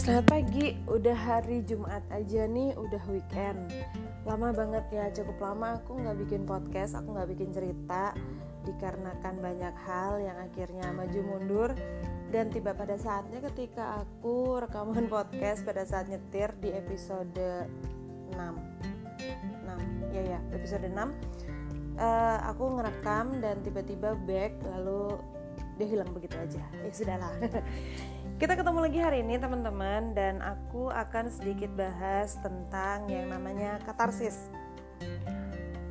Selamat pagi, udah hari Jumat aja nih, udah weekend. Lama banget ya, cukup lama aku nggak bikin podcast, aku nggak bikin cerita. Dikarenakan banyak hal yang akhirnya maju mundur. Dan tiba pada saatnya ketika aku rekaman podcast pada saat nyetir di episode 6 6, ya ya, episode 6 uh, eh, Aku ngerekam dan tiba-tiba back lalu dia hilang begitu aja. Ya sudahlah kita ketemu lagi hari ini teman-teman dan aku akan sedikit bahas tentang yang namanya katarsis.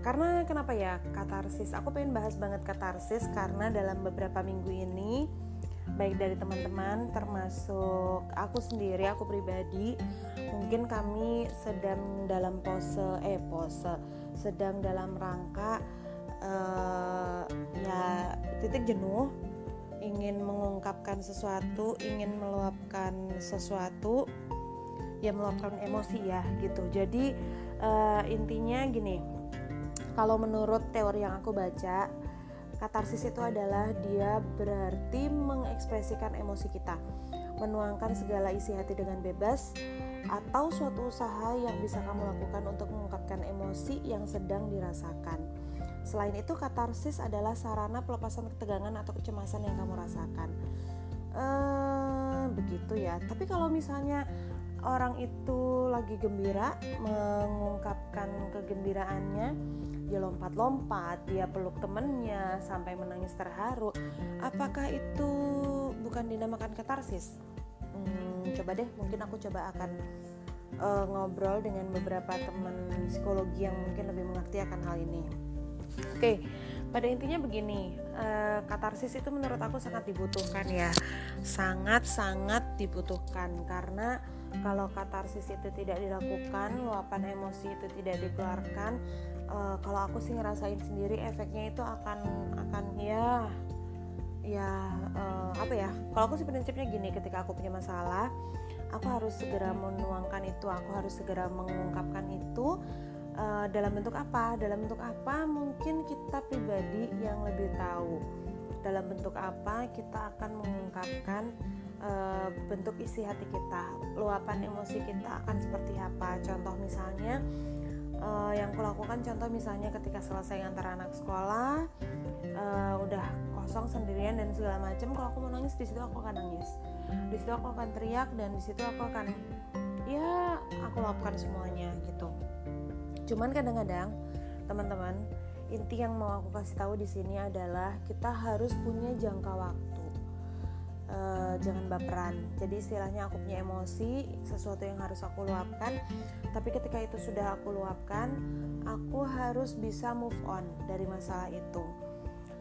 Karena kenapa ya katarsis? Aku pengen bahas banget katarsis karena dalam beberapa minggu ini baik dari teman-teman termasuk aku sendiri aku pribadi mungkin kami sedang dalam pose eh pose sedang dalam rangka uh, ya titik jenuh ingin mengungkapkan sesuatu, ingin meluapkan sesuatu, ya meluapkan emosi ya gitu. Jadi uh, intinya gini, kalau menurut teori yang aku baca, katarsis itu adalah dia berarti mengekspresikan emosi kita, menuangkan segala isi hati dengan bebas, atau suatu usaha yang bisa kamu lakukan untuk mengungkapkan emosi yang sedang dirasakan. Selain itu, katarsis adalah sarana pelepasan ketegangan atau kecemasan yang kamu rasakan. Ehm, begitu ya. Tapi kalau misalnya orang itu lagi gembira, mengungkapkan kegembiraannya, dia lompat-lompat, dia peluk temennya sampai menangis terharu. Apakah itu bukan dinamakan katarsis? Hmm, coba deh, mungkin aku coba akan uh, ngobrol dengan beberapa teman psikologi yang mungkin lebih mengerti akan hal ini. Oke, pada intinya begini, uh, katarsis itu menurut aku sangat dibutuhkan ya, sangat-sangat dibutuhkan karena kalau katarsis itu tidak dilakukan, luapan emosi itu tidak dikeluarkan, uh, kalau aku sih ngerasain sendiri efeknya itu akan akan ya ya uh, apa ya? Kalau aku sih prinsipnya gini, ketika aku punya masalah, aku harus segera menuangkan itu, aku harus segera mengungkapkan itu uh, dalam bentuk apa? Dalam bentuk apa mungkin kita pribadi yang lebih tahu? Dalam bentuk apa kita akan mengungkapkan uh, bentuk isi hati kita? Luapan emosi kita akan seperti apa? Contoh misalnya uh, yang kulakukan contoh misalnya ketika selesai antar anak sekolah uh, udah kosong sendirian dan segala macam kalau aku mau nangis di situ aku akan nangis. Di situ aku akan teriak dan di situ aku akan ya aku lakukan semuanya gitu cuman kadang-kadang teman-teman inti yang mau aku kasih tahu di sini adalah kita harus punya jangka waktu. Uh, jangan baperan. Jadi istilahnya aku punya emosi sesuatu yang harus aku luapkan. Tapi ketika itu sudah aku luapkan aku harus bisa move on dari masalah itu.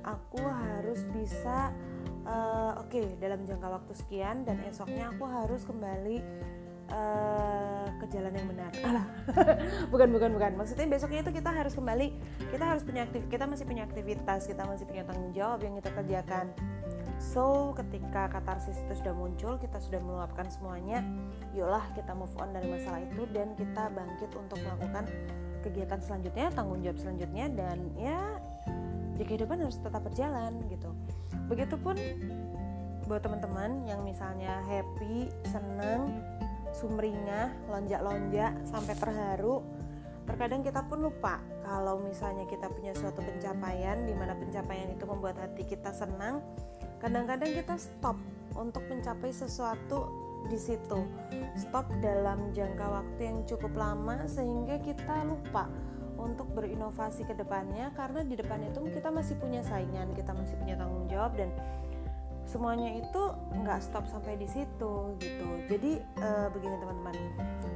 Aku harus bisa uh, oke okay, dalam jangka waktu sekian dan esoknya aku harus kembali uh, ke jalan yang benar. Alah. bukan bukan bukan. Maksudnya besoknya itu kita harus kembali, kita harus punya aktif, kita masih punya aktivitas, kita masih punya tanggung jawab yang kita kerjakan. So, ketika katarsis itu sudah muncul, kita sudah meluapkan semuanya, yuklah kita move on dari masalah itu dan kita bangkit untuk melakukan kegiatan selanjutnya, tanggung jawab selanjutnya dan ya, ya kehidupan harus tetap berjalan gitu. Begitupun buat teman-teman yang misalnya happy, seneng, sumringah, lonjak-lonjak sampai terharu. Terkadang kita pun lupa kalau misalnya kita punya suatu pencapaian di mana pencapaian itu membuat hati kita senang. Kadang-kadang kita stop untuk mencapai sesuatu di situ. Stop dalam jangka waktu yang cukup lama sehingga kita lupa untuk berinovasi ke depannya karena di depan itu kita masih punya saingan, kita masih punya tanggung jawab dan semuanya itu nggak stop sampai di situ gitu. Jadi uh, begini teman-teman.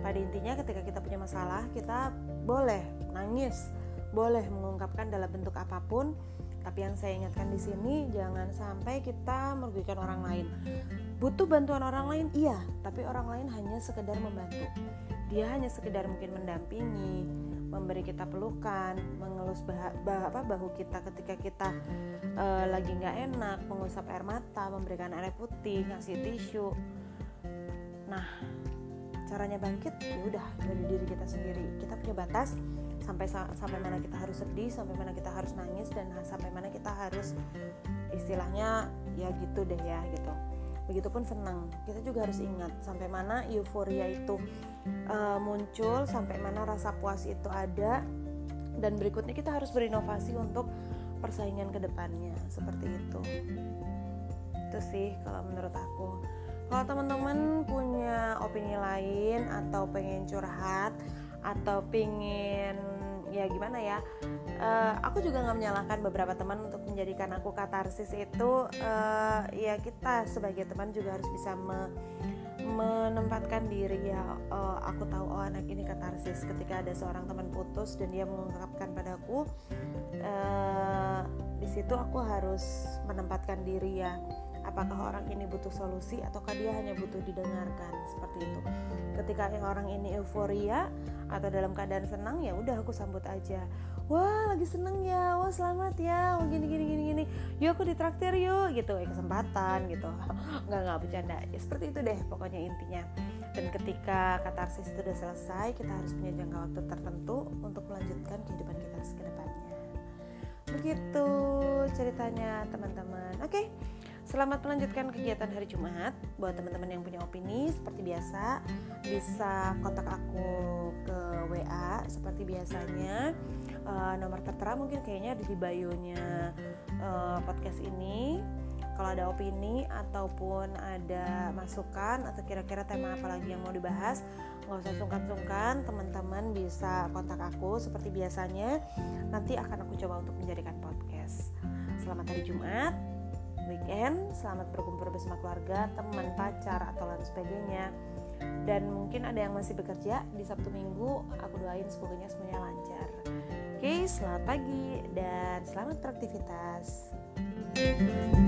Pada intinya ketika kita punya masalah kita boleh nangis. Boleh mengungkapkan dalam bentuk apa pun. Tapi yang saya ingatkan di sini jangan sampai kita merugikan orang lain. Butuh bantuan orang lain iya. Tapi orang lain hanya sekedar membantu. Dia hanya sekedar mungkin mendampingi memberi kita pelukan, mengelus bah, bah, apa, bahu kita ketika kita uh, lagi nggak enak, mengusap air mata, memberikan air putih, ngasih tisu. Nah, caranya bangkit ya udah dari diri kita sendiri. Kita punya batas sampai sampai mana kita harus sedih, sampai mana kita harus nangis dan sampai mana kita harus istilahnya ya gitu deh ya gitu. Begitupun senang. Kita juga harus ingat sampai mana euforia itu uh, muncul sampai mana rasa puas itu ada. Dan berikutnya kita harus berinovasi untuk persaingan ke depannya seperti itu. Itu sih kalau menurut aku. Kalau teman-teman punya opini lain atau pengen curhat atau pengen ya gimana ya? Uh, aku juga nggak menyalahkan beberapa teman untuk menjadikan aku katarsis itu. Uh, ya kita sebagai teman juga harus bisa me menempatkan diri. Ya uh, aku tahu oh anak ini katarsis ketika ada seorang teman putus dan dia mengungkapkan padaku. Uh, di situ aku harus menempatkan diri ya apakah orang ini butuh solusi ataukah dia hanya butuh didengarkan? Seperti itu. Ketika orang ini euforia atau dalam keadaan senang ya udah aku sambut aja. Wah lagi seneng ya. Wah selamat ya. Wah gini gini gini gini. Yuk aku ditraktir yuk gitu. Ya kesempatan gitu. Nggak nggak bercanda. Ya seperti itu deh pokoknya intinya. Dan ketika katarsis itu udah selesai kita harus punya jangka waktu tertentu untuk melanjutkan kehidupan kita ke depannya. Begitu ceritanya teman-teman. Oke okay. Selamat melanjutkan kegiatan hari Jumat. Buat teman-teman yang punya opini, seperti biasa, bisa kontak aku ke WA seperti biasanya. Uh, nomor tertera mungkin kayaknya ada di bio-nya uh, podcast ini. Kalau ada opini ataupun ada masukan atau kira-kira tema apa lagi yang mau dibahas, nggak usah sungkan-sungkan, teman-teman bisa kontak aku seperti biasanya. Nanti akan aku coba untuk menjadikan podcast. Selamat hari Jumat weekend, selamat berkumpul bersama keluarga, teman, pacar, atau lain sebagainya. Dan mungkin ada yang masih bekerja di Sabtu Minggu, aku doain semoga semuanya lancar. Oke, selamat pagi dan selamat beraktivitas. thank you